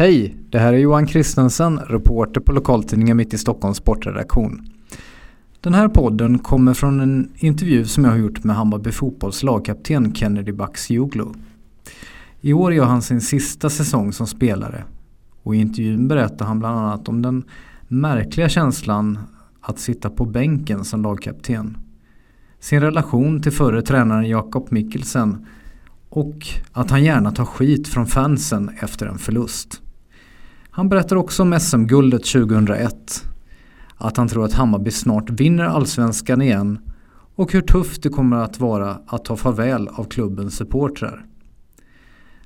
Hej, det här är Johan Kristensen, reporter på lokaltidningen Mitt i Stockholms sportredaktion. Den här podden kommer från en intervju som jag har gjort med Hammarby fotbolls lagkapten Kennedy Bucks I år gör han sin sista säsong som spelare och i intervjun berättar han bland annat om den märkliga känslan att sitta på bänken som lagkapten. Sin relation till förre tränaren Jakob Mikkelsen och att han gärna tar skit från fansen efter en förlust. Han berättar också om SM-guldet 2001. Att han tror att Hammarby snart vinner allsvenskan igen och hur tufft det kommer att vara att ta farväl av klubbens supportrar.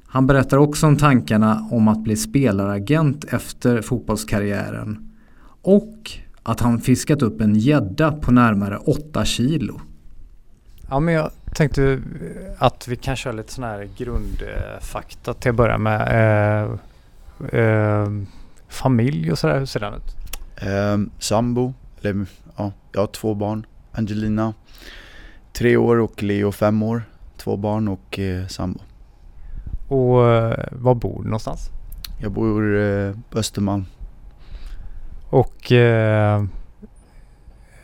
Han berättar också om tankarna om att bli spelaragent efter fotbollskarriären och att han fiskat upp en gädda på närmare 8 kilo. Ja men jag tänkte att vi kan köra lite sån här grundfakta till att börja med. Eh, Eh, familj och sådär, hur ser den ut? Eh, sambo, eller ja, jag har två barn. Angelina, tre år och Leo, fem år. Två barn och eh, sambo. Och eh, var bor du någonstans? Jag bor eh, på Östermalm. Och eh,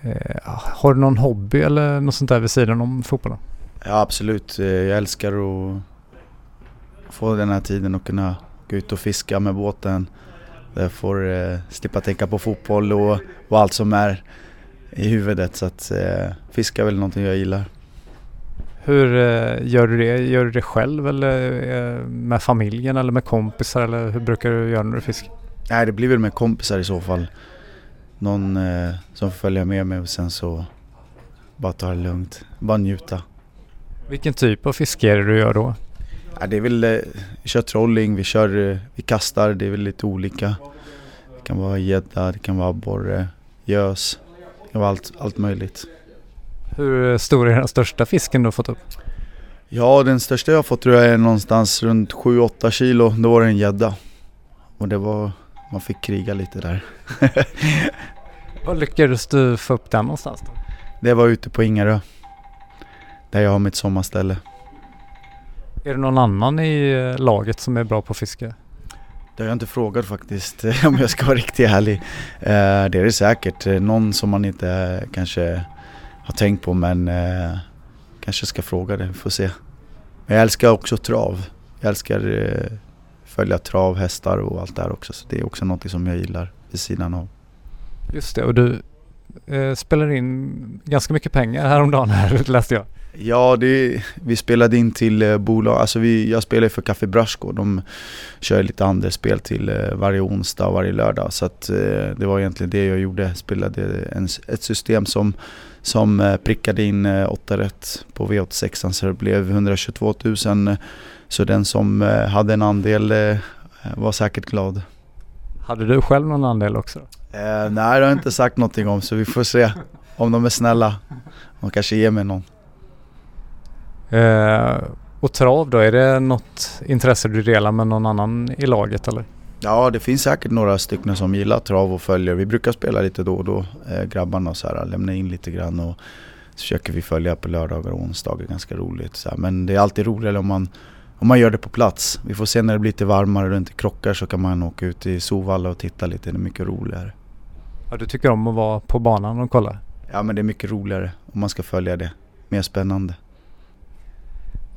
eh, har du någon hobby eller något sånt där vid sidan om fotbollen? Ja absolut, eh, jag älskar att få den här tiden och kunna gå ut och fiska med båten. Jag får eh, slippa tänka på fotboll och, och, allt som är i huvudet. Så att eh, fiska är väl någonting jag gillar. Hur eh, gör du det? Gör du det själv eller eh, med familjen eller med kompisar eller hur brukar du göra när du fiskar? Nej det blir väl med kompisar i så fall. Någon eh, som får följa med mig och sen så bara ta det lugnt. Bara njuta. Vilken typ av fiske är det du gör då? Ja, det är väl, eh, vi kör trolling, vi, kör, eh, vi kastar, det är väl lite olika. Det kan vara gädda, det kan vara abborre, gös, det kan vara allt, allt möjligt. Hur stor är den största fisken du har fått upp? Ja, den största jag har fått tror jag är någonstans runt 7-8 kilo. Då var det en gädda. Och det var, man fick kriga lite där. Var lyckades du få upp den någonstans då? Det var ute på Ingarö. Där jag har mitt sommarställe. Är det någon annan i eh, laget som är bra på fiske? Det har jag inte frågat faktiskt om jag ska vara riktigt ärlig. Eh, det är det säkert. Eh, någon som man inte kanske har tänkt på men kanske ska fråga det. Vi får se. Men jag älskar också trav. Jag älskar följa trav, hästar och allt det här också. Så det är också något som jag gillar vid sidan av. Just det och du eh, spelar in ganska mycket pengar häromdagen här läste jag. Ja, det, vi spelade in till eh, bolag, alltså vi, jag spelar för Café Brasco. De kör lite andelsspel till eh, varje onsdag och varje lördag. Så att, eh, det var egentligen det jag gjorde. Spelade en, ett system som, som prickade in eh, 8 rätt på V86 så det blev 122 000. Så den som hade en andel var säkert glad. Hade du själv någon andel också? Eh, nej, det har jag inte sagt någonting om så vi får se om de är snälla. De kanske ger mig någon. Eh, och trav då, är det något intresse du delar med någon annan i laget eller? Ja, det finns säkert några stycken som gillar trav och följer. Vi brukar spela lite då och då, eh, grabbarna och så här, lämna in lite grann och så försöker vi följa på lördagar och onsdagar, ganska roligt. Så här. Men det är alltid roligare om man, om man gör det på plats. Vi får se när det blir lite varmare och inte krockar så kan man åka ut i Sovalla och titta lite, det är mycket roligare. Ja, du tycker om att vara på banan och kolla? Ja, men det är mycket roligare om man ska följa det. Mer spännande.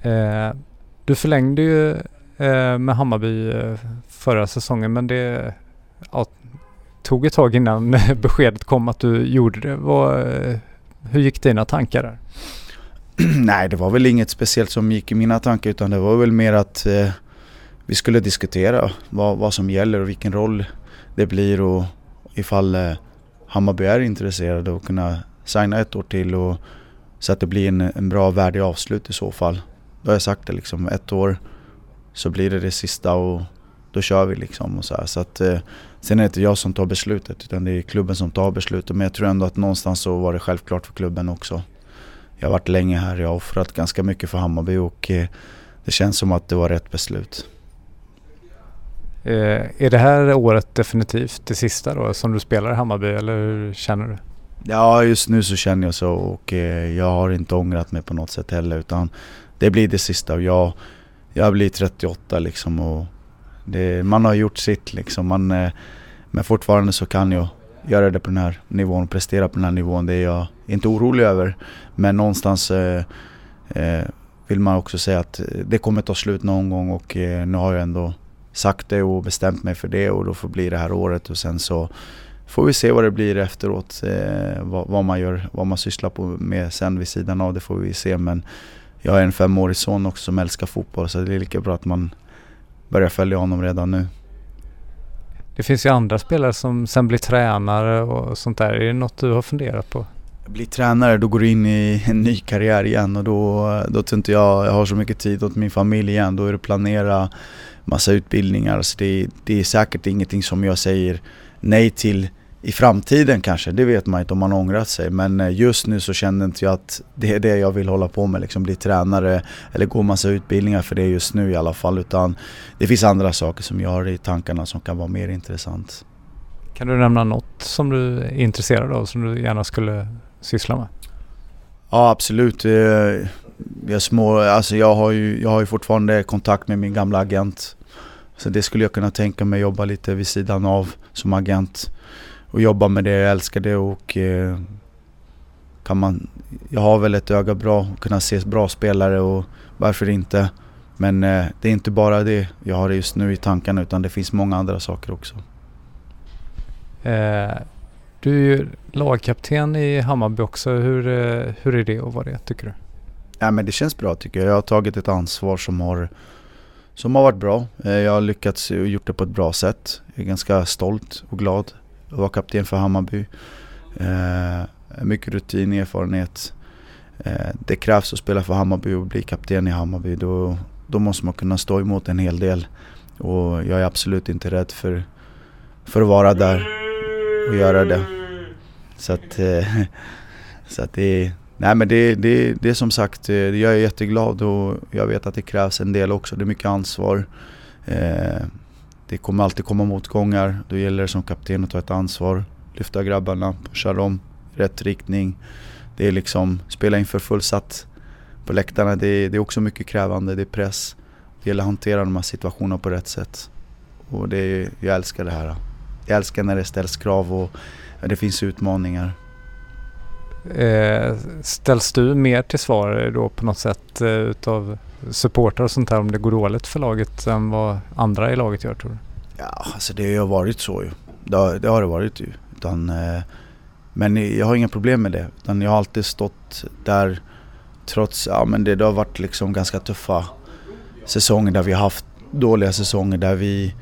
Eh, du förlängde ju eh, med Hammarby eh, förra säsongen men det ja, tog ett tag innan beskedet kom att du gjorde det. Vad, hur gick dina tankar där? Nej, det var väl inget speciellt som gick i mina tankar utan det var väl mer att eh, vi skulle diskutera vad, vad som gäller och vilken roll det blir och ifall eh, Hammarby är intresserade och kunna signa ett år till och så att det blir en, en bra värdig avslut i så fall. Då har jag sagt det liksom, ett år så blir det det sista och då kör vi liksom. Och så här. Så att, eh, sen är det inte jag som tar beslutet utan det är klubben som tar beslutet. Men jag tror ändå att någonstans så var det självklart för klubben också. Jag har varit länge här, jag har offrat ganska mycket för Hammarby och eh, det känns som att det var rätt beslut. Eh, är det här året definitivt det sista då som du spelar i Hammarby eller hur känner du? Ja, just nu så känner jag så och eh, jag har inte ångrat mig på något sätt heller utan det blir det sista och jag, jag blir 38 liksom och Det, man har gjort sitt liksom. Man, eh, men fortfarande så kan jag göra det på den här nivån, prestera på den här nivån. Det är jag inte orolig över. Men någonstans eh, eh, vill man också säga att eh, det kommer ta slut någon gång och eh, nu har jag ändå sagt det och bestämt mig för det och då får bli det här året och sen så får vi se vad det blir efteråt. Eh, vad, vad, man gör, vad man sysslar på med sen vid sidan av det får vi se men jag har en femårig son också som älskar fotboll så det är lika bra att man börjar följa honom redan nu. Det finns ju andra spelare som sen blir tränare och sånt där. Är det något du har funderat på? Bli tränare, då går du in i en ny karriär igen och då, då tror inte jag jag har så mycket tid åt min familj igen. Då är det planera massa utbildningar. Så det, det är säkert ingenting som jag säger nej till i framtiden kanske, det vet man inte om man ångrat sig. Men eh, just nu så känner inte jag att det är det jag vill hålla på med, liksom bli tränare eller gå massa utbildningar för det just nu i alla fall. Utan det finns andra saker som jag har i tankarna som kan vara mer intressant. Kan du nämna något som du är intresserad av som du gärna skulle syssla med? Ja absolut. Eh, jag, små, alltså jag, har ju, jag har ju fortfarande kontakt med min gamla agent. Så det skulle jag kunna tänka mig jobba lite vid sidan av som agent och jobba med det. Jag älskar det och eh, kan man, jag har väl ett öga bra, kunna se bra spelare och varför inte. Men eh, det är inte bara det jag har just nu i tankarna utan det finns många andra saker också. Eh, du är ju lagkapten i Hammarby också. Hur, hur är det att vara det tycker du? Ja, men det känns bra tycker jag. Jag har tagit ett ansvar som har, som har varit bra. Jag har lyckats och gjort det på ett bra sätt. Jag är ganska stolt och glad att vara kapten för Hammarby. Eh, mycket rutin, erfarenhet. Eh, det krävs att spela för Hammarby och bli kapten i Hammarby. Då, då måste man kunna stå emot en hel del. Och jag är absolut inte rädd för, för att vara där och göra det. Så att, eh, så att det, nej men det, det, det är som sagt, eh, jag är jätteglad och jag vet att det krävs en del också. Det är mycket ansvar. Eh, det kommer alltid komma motgångar. Då gäller det som kapten att ta ett ansvar. Lyfta grabbarna, pusha dem i rätt riktning. Det är liksom, spela inför fullsatt på läktarna. Det är, det är också mycket krävande, det är press. Det gäller att hantera de här situationerna på rätt sätt. Och det är, jag älskar det här. Jag älskar när det ställs krav och det finns utmaningar. Eh, ställs du mer till svar då på något sätt eh, utav supportrar och sånt här om det går dåligt för laget än vad andra i laget gör tror du? Ja, alltså det har varit så ju. Det har det, har det varit ju. Utan, eh, men jag har inga problem med det. Utan jag har alltid stått där trots, ja men det, det har varit liksom ganska tuffa säsonger där vi har haft dåliga säsonger där vi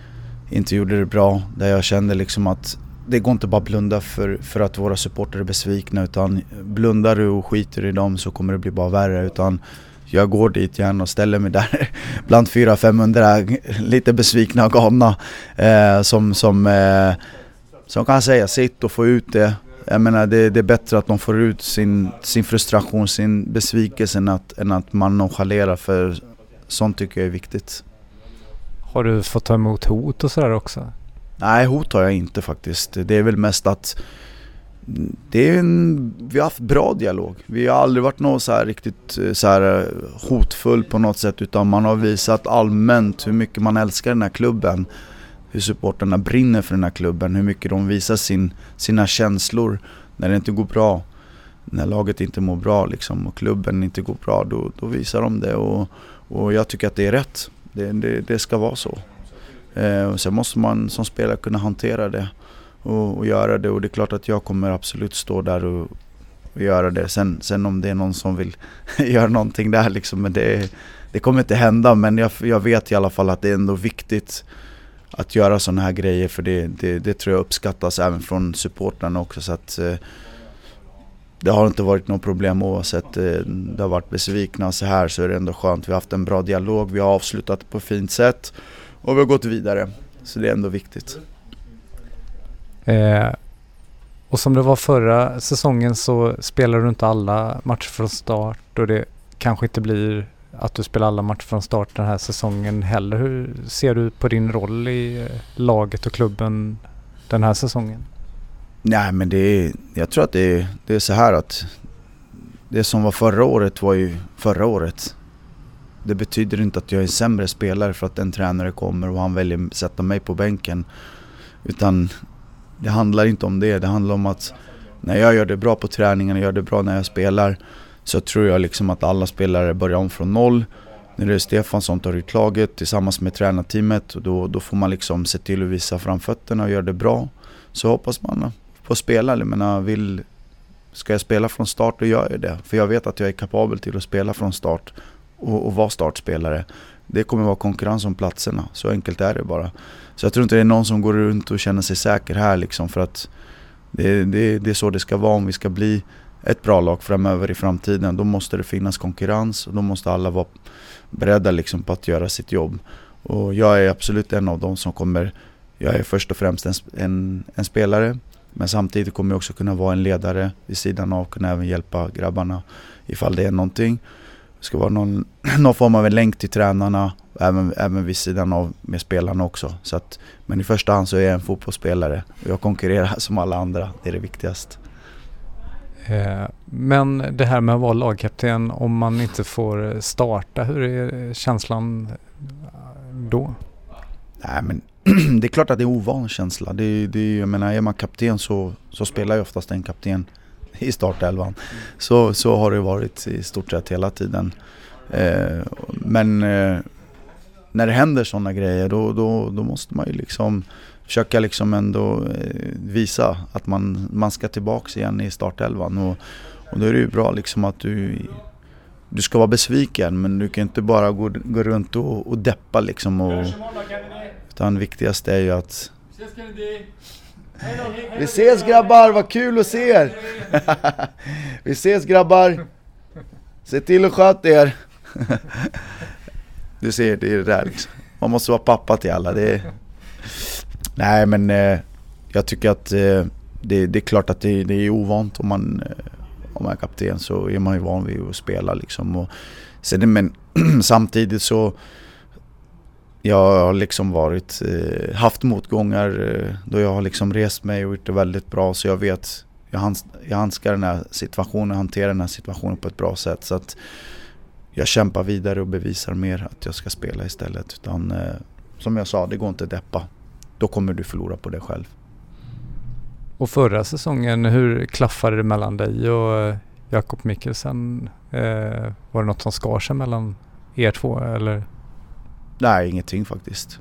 inte gjorde det bra. Där jag kände liksom att det går inte bara blunda för, för att våra supportrar är besvikna utan blundar du och skiter i dem så kommer det bli bara värre. Utan jag går dit gärna och ställer mig där bland 400-500 lite besvikna och galna eh, som, som, eh, som kan säga sitt och få ut det. Jag menar det, det, är bättre att de får ut sin, sin frustration, sin besvikelse än att, än att man nonchalerar för sånt tycker jag är viktigt. Har du fått ta emot hot och sådär också? Nej, hot har jag inte faktiskt. Det är väl mest att det är en, vi har haft bra dialog. Vi har aldrig varit något så riktigt eh, så här eh, hotfull på något sätt utan man har visat allmänt hur mycket man älskar den här klubben. Hur supporterna brinner för den här klubben, hur mycket de visar sin, sina känslor när det inte går bra. När laget inte mår bra liksom, och klubben inte går bra, då, då visar de det och, och jag tycker att det är rätt. Det, det, det ska vara så. Eh, och sen måste man som spelare kunna hantera det och, och, göra det. Och det är klart att jag kommer absolut stå där och, och göra det. Sen, sen om det är någon som vill göra någonting där liksom, men det, det kommer inte hända. Men jag, jag vet i alla fall att det är ändå viktigt att göra sådana här grejer för det, det, det, tror jag uppskattas även från supportrarna också. Så att, eh, det har inte varit något problem oavsett eh, det har varit besvikna så här så är det ändå skönt. Vi har haft en bra dialog, vi har avslutat på ett fint sätt och vi har gått vidare. Så det är ändå viktigt. Eh, och som det var förra säsongen så spelar du inte alla matcher från start och det kanske inte blir att du spelar alla matcher från start den här säsongen heller. Hur ser du på din roll i eh, laget och klubben den här säsongen? Nej men det är, jag tror att det är, det är så här att det som var förra året var ju förra året. det betyder inte att jag är sämre spelare för att en tränare kommer och han väljer att sätta mig på bänken. Utan det handlar inte om det. Det handlar om att när jag gör det bra på träningen och gör det bra när jag spelar så tror jag liksom att alla spelare börjar om från noll. När det är Stefan som tar ut laget tillsammans med tränarteamet och då, då får man liksom se till att visa framfötterna och göra det bra. Så hoppas man på spela. Jag menar, vill, ska jag spela från start då gör jag det. För jag vet att jag är kapabel till att spela från start och, och vara startspelare. Det kommer vara konkurrens om platserna, så enkelt är det bara. Så jag tror inte det är någon som går runt och känner sig säker här liksom för att det, det, det är så det ska vara om vi ska bli ett bra lag framöver i framtiden. Då måste det finnas konkurrens och då måste alla vara beredda liksom på att göra sitt jobb. Och jag är absolut en av dem som kommer, jag är först och främst en, en, en spelare men samtidigt kommer jag också kunna vara en ledare vid sidan av och kunna även hjälpa grabbarna ifall det är någonting. Det ska vara någon, någon form av en länk till tränarna, även, även vid sidan av med spelarna också. Så att, men i första hand så är jag en fotbollsspelare och jag konkurrerar som alla andra, det är det viktigaste. Eh, men det här med att vara lagkapten om man inte får starta, hur är känslan då? Nej men det är klart att det är ovan känsla. Det, det, jag menar, är man kapten så, så spelar ju oftast en kapten i startelvan. Så, så har det varit i stort sett hela tiden. Eh, men eh, när det händer sådana grejer då, då, då måste man ju liksom försöka liksom ändå eh, visa att man, man ska tillbaks igen i startelvan. Och, och då är det ju bra liksom att du, du ska vara besviken men du kan inte bara gå, gå runt och, och deppa liksom. Och, utan viktigast är ju att... Vi ses grabbar, vad kul att se er! Vi ses grabbar! Se till att sköta er! Du ser, det är det där liksom. Man måste vara pappa till alla. Det är... Nej men eh, jag tycker att eh, det, det, är klart att det, det är ovant om man, eh, om man är kapten så är man ju van vid att spela liksom. Och sen, men samtidigt så jag har liksom varit, eh, haft motgångar eh, då jag har liksom rest mig och gjort det väldigt bra så jag vet, jag, hands, jag handskar den här situationen, hanterar den här situationen på ett bra sätt. Så att jag kämpar vidare och bevisar mer att jag ska spela istället. Utan eh, som jag sa, det går inte att deppa. Då kommer du förlora på det själv. Och förra säsongen, hur klaffade det mellan dig och eh, Jakob Mikkelsen? Eh, var det något som skar sig mellan er två eller? Nej, ingenting faktiskt.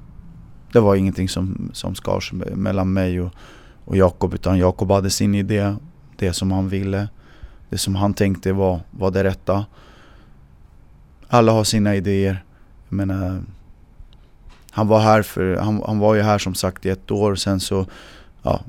Det var ingenting som, som skars mellan mig och, och Jakob utan Jakob hade sin idé, det som han ville, det som han tänkte var, var det rätta. Alla har sina idéer. Jag menar, han var här för, han, han var ju här som sagt i ett år sen så ja,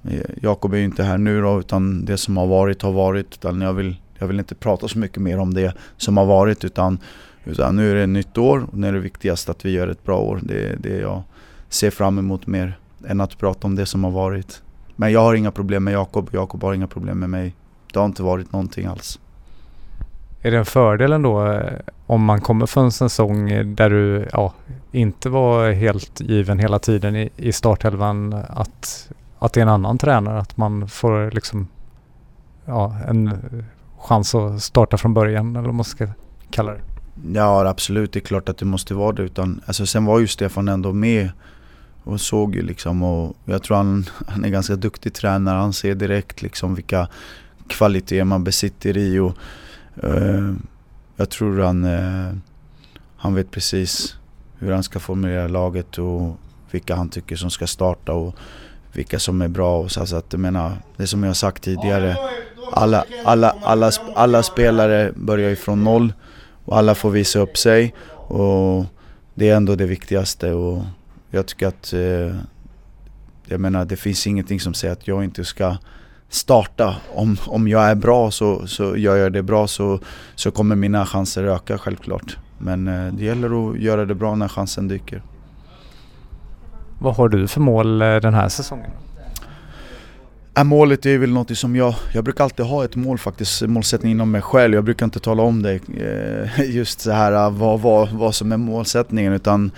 Jakob är ju inte här nu då utan det som har varit har varit. Utan jag vill, jag vill inte prata så mycket mer om det som har varit utan utan nu är det ett nytt år och nu är det viktigast att vi gör ett bra år. Det är det jag ser fram emot mer än att prata om det som har varit. Men jag har inga problem med Jakob och Jakob har inga problem med mig. Det har inte varit någonting alls. Är det en fördel ändå eh, om man kommer från en säsong där du ja, inte var helt given hela tiden i, i startelvan att, att det är en annan tränare? Att man får liksom ja, en chans att starta från början eller vad man ska kalla det? Ja absolut, det är klart att det måste vara det. Utan, alltså, sen var ju Stefan ändå med och såg ju liksom och jag tror han, han är ganska duktig tränare. Han ser direkt liksom vilka kvaliteter man besitter i och uh, jag tror han, uh, han vet precis hur han ska formulera laget och vilka han tycker som ska starta och vilka som är bra. Och så, så att jag menar, det som jag har sagt tidigare, alla, alla, alla, alla spelare börjar ju från noll. Och alla får visa upp sig och det är ändå det viktigaste och jag tycker att eh, jag menar det finns ingenting som säger att jag inte ska starta. Om, om jag är bra så, så gör jag det bra så, så kommer mina chanser öka självklart. Men eh, det gäller att göra det bra när chansen dyker. Vad har du för mål eh, den här säsongen? Äh, målet är väl något som jag, jag brukar alltid ha ett mål faktiskt, målsättning inom mig själv. Jag brukar inte tala om det eh, just så här eh, vad, vad, vad som är målsättningen utan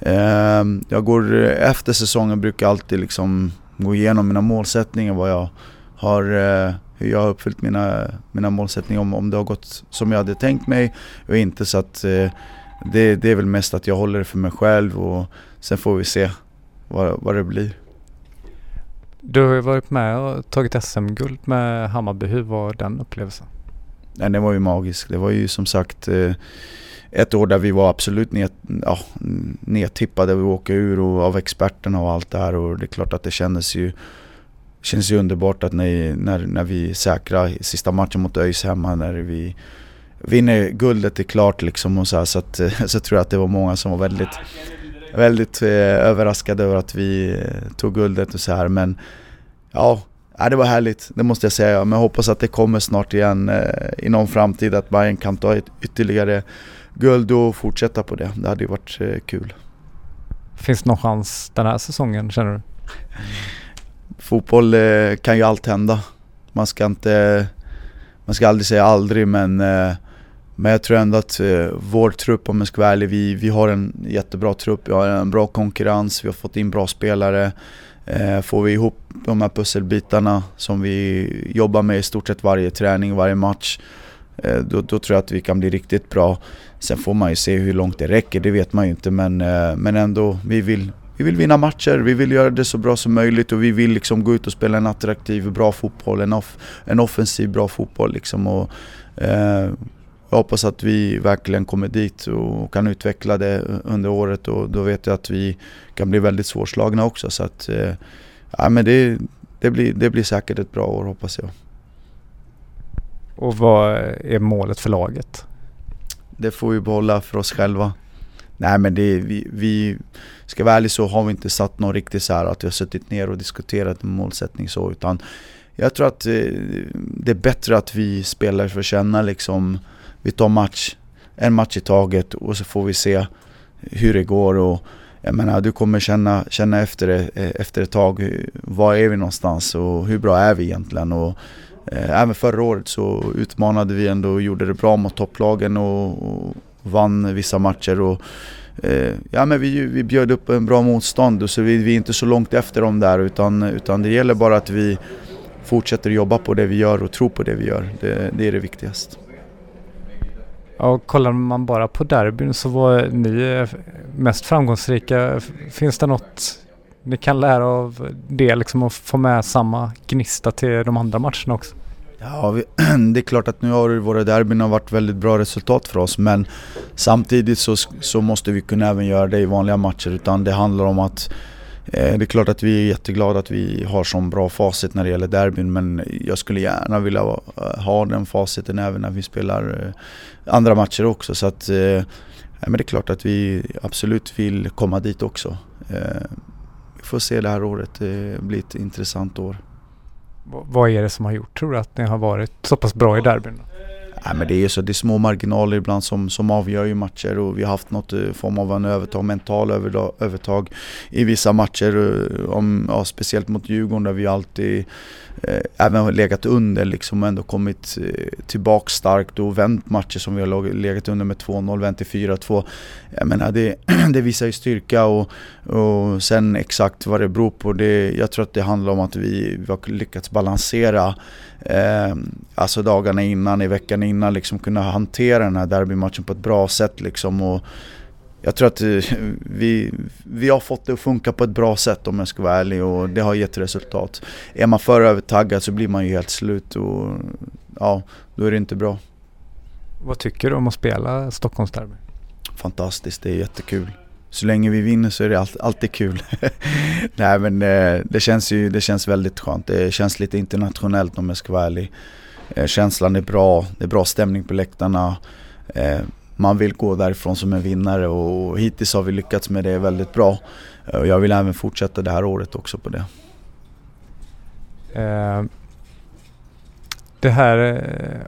eh, jag går eh, efter säsongen brukar jag alltid liksom gå igenom mina målsättningar, vad jag har, eh, hur jag har uppfyllt mina, mina målsättningar om, om det har gått som jag hade tänkt mig och inte så att eh, det, det är väl mest att jag håller det för mig själv och sen får vi se vad, vad det blir. Du har ju varit med och tagit SM-guld med Hammarby. Hur var den upplevelsen? Nej, det var ju magiskt. Det var ju som sagt eh, ett år där vi var absolut ned, ja, nedtippade. Vi åker ur och, av experterna och allt det här och det är klart att det kändes ju kändes ju underbart att när, när, när vi säkrar sista matchen mot ÖIS hemma när vi vinner guldet är klart liksom och så här, så, att, så tror jag att det var många som var väldigt väldigt eh, överraskade över att vi eh, tog guldet och så här men ja, Ja, det var härligt, det måste jag säga. Men jag hoppas att det kommer snart igen eh, i någon framtid att Bayern kan ta ett ytterligare guld och fortsätta på det. Det hade ju varit eh, kul. Finns det någon chans den här säsongen känner du? Fotboll eh, kan ju allt hända. Man ska inte... Man ska aldrig säga aldrig men... Men jag tror ändå att eh, vår trupp, om jag ska vara ärlig, vi, vi har en jättebra trupp. Vi har en bra konkurrens, vi har fått in bra spelare. Eh, får vi ihop de här pusselbitarna som vi jobbar med i stort sett varje träning, varje match. Eh, då, då, tror jag att vi kan bli riktigt bra. Sen får man ju se hur långt det räcker, det vet man ju inte. Men, eh, men ändå, vi vill, vi vill vinna matcher, vi vill göra det så bra som möjligt och vi vill liksom gå ut och spela en attraktiv, bra fotboll. En, off, en offensiv, bra fotboll liksom. Och, eh, jag hoppas att vi verkligen kommer dit och kan utveckla det under året och då vet jag att vi kan bli väldigt svårslagna också. Så att, eh, ja, men det, det, blir, det blir säkert ett bra år hoppas jag. Och vad är målet för laget? Det får vi behålla för oss själva. Nej men det, vi, vi ska vara ärlig så har vi inte satt någon riktigt så här att vi har suttit ner och diskuterat en målsättning så utan jag tror att eh, det är bättre att vi spelar för att känna liksom vi tar match, en match i taget och så får vi se hur det går. Och, jag menar, du kommer känna, känna efter, det, eh, efter ett tag, var är vi någonstans och hur bra är vi egentligen? Och, eh, även förra året så utmanade vi ändå och gjorde det bra mot topplagen och, och vann vissa matcher. Och, eh, ja, men vi, vi bjöd upp en bra motstånd så vi, vi är inte så långt efter dem där utan, utan det gäller bara att vi fortsätter jobba på det vi gör och tro på det vi gör. Det, det är det viktigaste. Ja, kollar man bara på derbyn så var ni eh, mest framgångsrika. Finns det något ni kan lära av det liksom och få med samma gnista till de andra matcherna också? Ja, vi, det är klart att nu har våra derbyn varit väldigt bra resultat för oss men samtidigt så, så måste vi kunna även göra det i vanliga matcher utan det handlar om att Eh, det är klart att vi är jätteglada att vi har så bra facit när det gäller derbyn men jag skulle gärna vilja eh, ha den faciten även när vi spelar eh, andra matcher också. Så att, men det är klart att vi absolut vill komma dit också. Vi får se det här året, det blir ett intressant år. Vad är det som har gjort tror du att ni har varit så pass bra i derbyn? Nej, men det är så, det är små marginaler ibland som, som avgör ju matcher och vi har haft något eh, form av en övertag, mental övertag i vissa matcher. Eh, om, ja, speciellt mot Djurgården där vi alltid eh, även legat under liksom och ändå kommit eh, tillbaka starkt och vänt matcher som vi har legat under med 2-0, vänt till 4-2. Jag menar det, det visar ju styrka och, och sen exakt vad det beror på, det, jag tror att det handlar om att vi, vi har lyckats balansera eh, alltså dagarna innan, i veckan innan, liksom kunna hantera den här derbymatchen på ett bra sätt liksom. Och jag tror att eh, vi, vi har fått det att funka på ett bra sätt om jag ska vara ärlig och det har gett resultat. Är man för övertaggad så blir man ju helt slut och ja, då är det inte bra. Vad tycker du om att spela Stockholmsderby? Fantastiskt, det är jättekul så länge vi vinner så är det alltid, alltid kul. Nej men eh, det känns ju det känns väldigt skönt. Det känns lite internationellt om jag ska vara ärlig. Eh, känslan är bra, det är bra stämning på läktarna. Eh, man vill gå därifrån som en vinnare och hittills har vi lyckats med det väldigt bra. Jag vill även fortsätta det här året också på det. Det här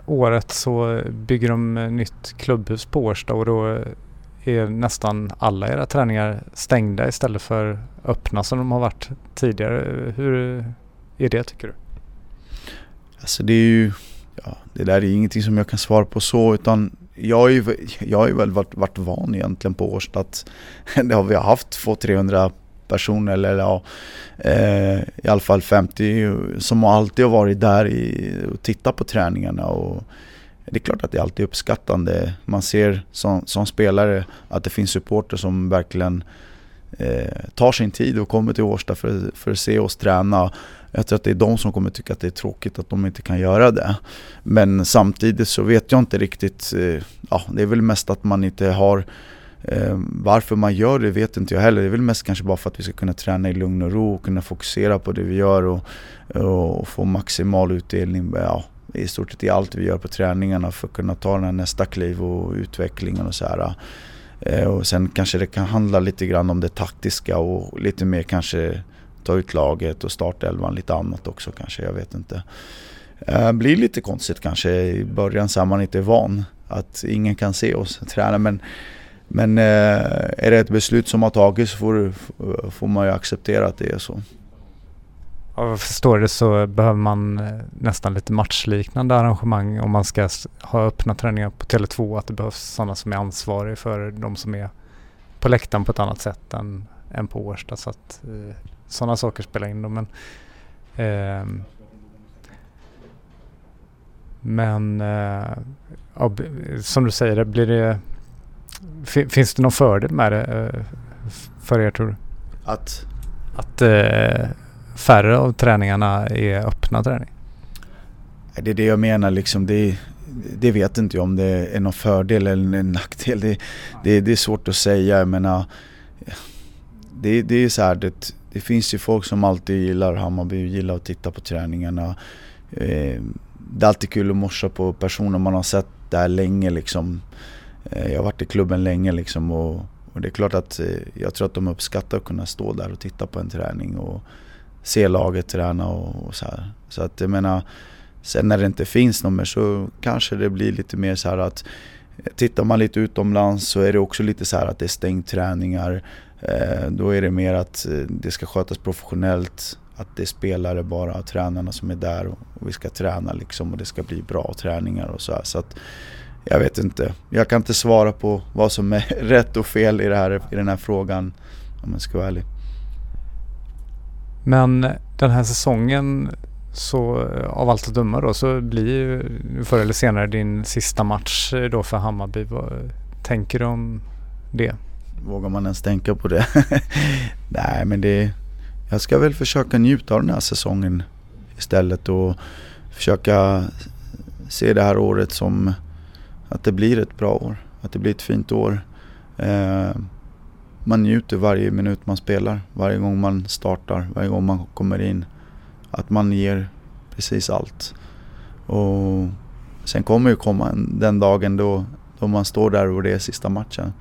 året så bygger de nytt klubbhus på Årsta och då är nästan alla era träningar stängda istället för öppna som de har varit tidigare. Hur är det tycker du? Alltså det är ju, ja, det där är ingenting som jag kan svara på så utan jag har ju, jag har ju väl varit, varit van egentligen på Årsta att det har vi haft 200-300 personer eller ja, eh, i alla fall 50 som alltid har varit där i, och tittat på träningarna och det är klart att det alltid är uppskattande. Man ser som, som spelare att det finns supporter som verkligen eh, tar sin tid och kommer till Årsta för, för att se oss träna. Jag tror att det är de som kommer tycka att det är tråkigt att de inte kan göra det. Men samtidigt så vet jag inte riktigt, eh, ja det är väl mest att man inte har eh, varför man gör det vet inte jag heller. Det är väl mest kanske bara för att vi ska kunna träna i lugn och ro och kunna fokusera på det vi gör och, och få maximal utdelning. Ja, i stort sett i allt vi gör på träningarna för att kunna ta den här nästa kliv och utvecklingen och så här. Eh, och sen kanske det kan handla lite grann om det taktiska och lite mer kanske ta ut laget och startelvan, lite annat också kanske, jag vet inte. Det blir lite konstigt kanske i början så är man inte van att ingen kan se oss träna men men eh, är det ett beslut som har tagits så får, får man ju acceptera att det är så. Om jag förstår det så behöver man nästan lite matchliknande arrangemang om man ska ha öppna träningar på Tele2. Att det behövs sådana som är ansvariga för de som är på läktaren på ett annat sätt än, än på Årsta. Så att eh, sådana saker spelar in. Då. Men, eh, men eh, som du säger, blir det, finns det någon fördel med det eh, för er tror du? Att? Att eh, färre av träningarna är öppna träning? Det är det jag menar liksom. Det, det vet inte jag om det är någon fördel eller en nackdel. Det, det, det är svårt att säga. Jag menar, det, det är så här, det, det finns ju folk som alltid gillar Hammarby och gillar att titta på träningarna. Eh, det är alltid kul att morsa på personer man har sett där länge liksom. Eh, jag har varit i klubben länge liksom och, och det är klart att eh, jag tror att de uppskattar att kunna stå där och titta på en träning och se laget träna och, och så här. Så att jag menar, sen när det inte finns någon mer så kanske det blir lite mer så här att Tittar man lite utomlands så är det också lite så här att det är stängt träningar. Eh, då är det mer att eh, det ska skötas professionellt. Att det är spelare bara, tränarna som är där och, vi ska träna liksom och det ska bli bra träningar och så här. Så att, jag vet inte. Jag kan inte svara på vad som är rätt och fel i, det här, i den här frågan om jag ska vara ärlig. Men den här säsongen så eh, av allt att döma då så blir ju förr eller senare din sista match eh, då för Hammarby. Vad tänker du om det? Vågar man ens tänka på det? Nej men det... Jag ska väl försöka njuta av den här säsongen istället och försöka se det här året som att det blir ett bra år. Att det blir ett fint år. Eh, man njuter varje minut man spelar, varje gång man startar, varje gång man kommer in. Att man ger precis allt. Och sen kommer ju komma den dagen då, då man står där och det är sista matchen.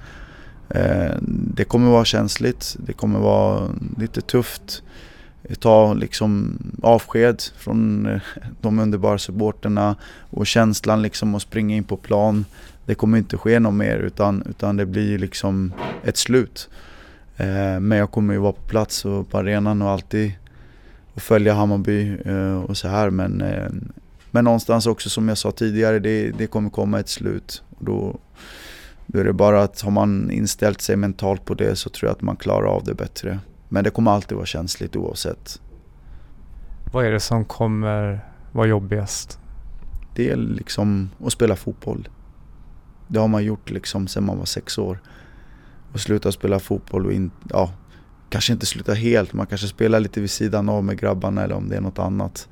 Eh, det kommer vara känsligt, det kommer vara lite tufft. Ta liksom avsked från eh, de underbara supporterna och känslan liksom att springa in på plan det kommer inte ske något mer utan, utan det blir liksom ett slut. Eh, men jag kommer ju vara på plats och på arenan och alltid och följa Hammarby eh, och så här. Men, eh, men någonstans också som jag sa tidigare, det, det kommer komma ett slut. Och då, då är det bara att har man inställt sig mentalt på det så tror jag att man klarar av det bättre. Men det kommer alltid vara känsligt oavsett. Vad är det som kommer vara jobbigast? Det är liksom att spela fotboll. Det har man gjort liksom sedan man var sex år. Och sluta spela fotboll och in, ja, kanske inte sluta helt, man kanske spelar lite vid sidan av med grabbarna eller om det är något annat.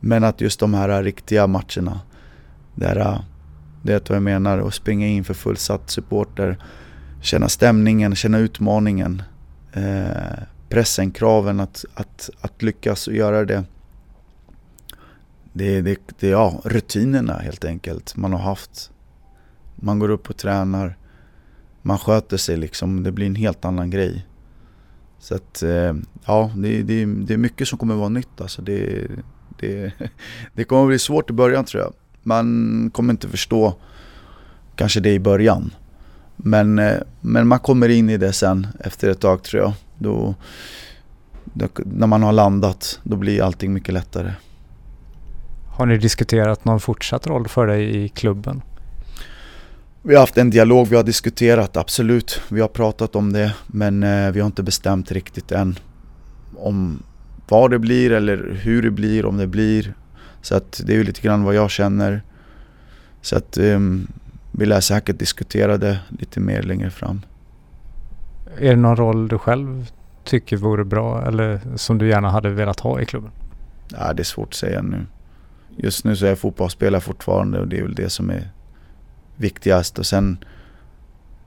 Men att just de här riktiga matcherna, där, det är vad jag menar, att springa in för fullsatt supporter, känna stämningen, känna utmaningen, eh, pressen, kraven att, att, att lyckas och göra det. Det är det, det, ja, rutinerna helt enkelt man har haft man går upp och tränar. Man sköter sig liksom. Det blir en helt annan grej. Så att eh, ja, det, det, det är mycket som kommer vara nytt alltså. Det, det, det kommer bli svårt i början tror jag. Man kommer inte förstå kanske det i början. Men, eh, men man kommer in i det sen efter ett tag tror jag. Då, då, när man har landat, då blir allting mycket lättare. Har ni diskuterat någon fortsatt roll för dig i klubben? Vi har haft en dialog, vi har diskuterat, absolut. Vi har pratat om det, men eh, vi har inte bestämt riktigt än om vad det blir eller hur det blir, om det blir. Så att det är ju lite grann vad jag känner. Så att um, vi lär säkert diskutera det lite mer längre fram. Är det någon roll du själv tycker vore bra eller som du gärna hade velat ha i klubben? Ja, det är svårt att säga nu. Just nu så är jag fotbollsspelare fortfarande och det är väl det som är viktigast. Och sen,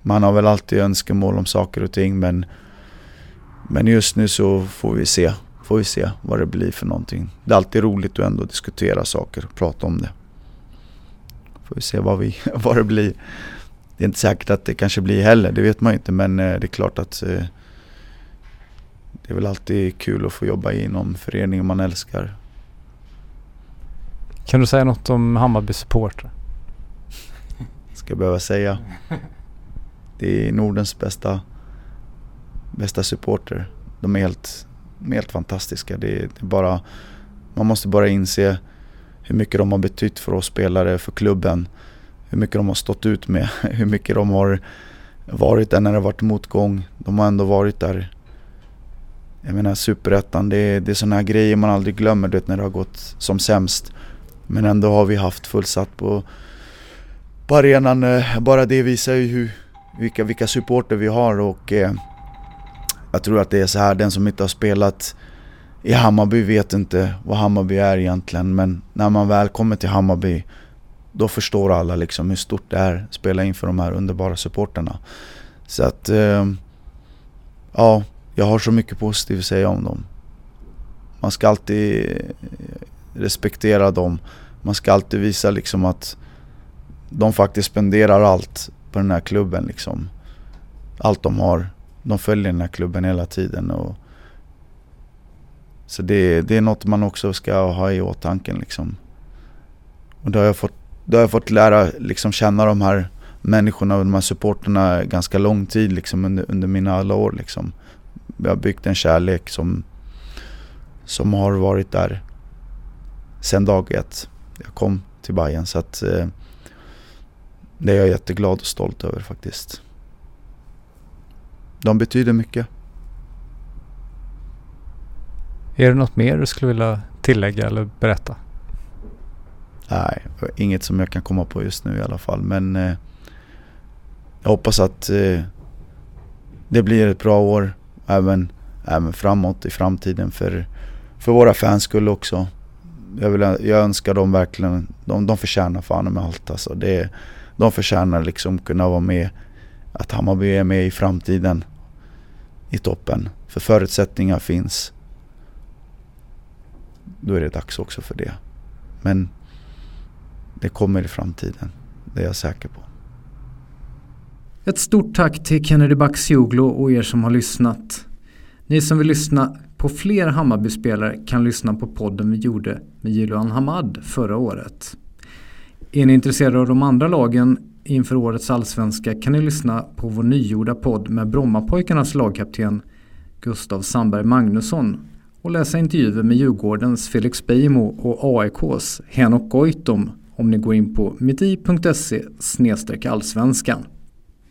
man har väl alltid önskemål om saker och ting men, men just nu så får vi se. Får vi se vad det blir för någonting. Det är alltid roligt att ändå diskutera saker och prata om det. Får vi se vad, vi, vad det blir. Det är inte säkert att det kanske blir heller, det vet man inte men eh, det är klart att eh, det är väl alltid kul att få jobba inom föreningen man älskar. Kan du säga något om Hammarby supportrar? Ska jag behöva säga. Det är Nordens bästa, bästa supporter. De är helt, de är helt fantastiska. Det är, det är bara, man måste bara inse hur mycket de har betytt för oss spelare, för klubben. Hur mycket de har stått ut med, hur mycket de har varit där när det har varit motgång. De har ändå varit där. Jag menar superettan, det är, det är sådana här grejer man aldrig glömmer du vet, när det har gått som sämst. Men ändå har vi haft fullsatt på, på arenan. Eh, bara det visar ju hur, vilka, vilka supporter vi har och eh, jag tror att det är så här, den som inte har spelat i Hammarby vet inte vad Hammarby är egentligen men när man väl kommer till Hammarby då förstår alla liksom hur stort det är att spela inför de här underbara supporterna. Så att, eh, ja, jag har så mycket positivt att säga om dem. Man ska alltid respektera dem. Man ska alltid visa liksom att de faktiskt spenderar allt på den här klubben liksom. Allt de har. De följer den här klubben hela tiden. Och så det, det är något man också ska ha i åtanke liksom. Och då har jag fått, då har jag fått lära liksom känna de här människorna och de här supporterna ganska lång tid liksom under, under mina alla år liksom. Jag har byggt en kärlek som, som har varit där sen dag ett. Jag kom till Bayern så att eh, det är jag jätteglad och stolt över faktiskt. De betyder mycket. Är det något mer du skulle vilja tillägga eller berätta? Nej, inget som jag kan komma på just nu i alla fall. Men eh, jag hoppas att eh, det blir ett bra år även, även framåt i framtiden för, för våra fans skull också. Jag, vill, jag önskar dem verkligen, de, de förtjänar fan med allt alltså. Det, de förtjänar liksom kunna vara med, att Hammarby är med i framtiden i toppen. För förutsättningar finns. Då är det dags också för det. Men det kommer i framtiden, det är jag säker på. Ett stort tack till Kennedy Bakcioglu och er som har lyssnat. Ni som vill lyssna på fler Hammarby-spelare kan lyssna på podden vi gjorde med Jiloan Hamad förra året. Är ni intresserade av de andra lagen inför årets allsvenska kan ni lyssna på vår nygjorda podd med Brommapojkarnas lagkapten Gustav Sandberg Magnusson och läsa intervjuer med Djurgårdens Felix Beijmo och AIKs Henok Goitom om ni går in på miti.se allsvenskan.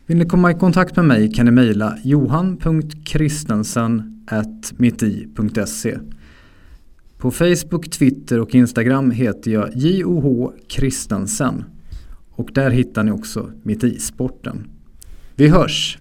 Vill ni komma i kontakt med mig kan ni mejla johan.kristensen.mitti.se på Facebook, Twitter och Instagram heter jag JOH Kristensen och där hittar ni också Mitt i sporten. Vi hörs!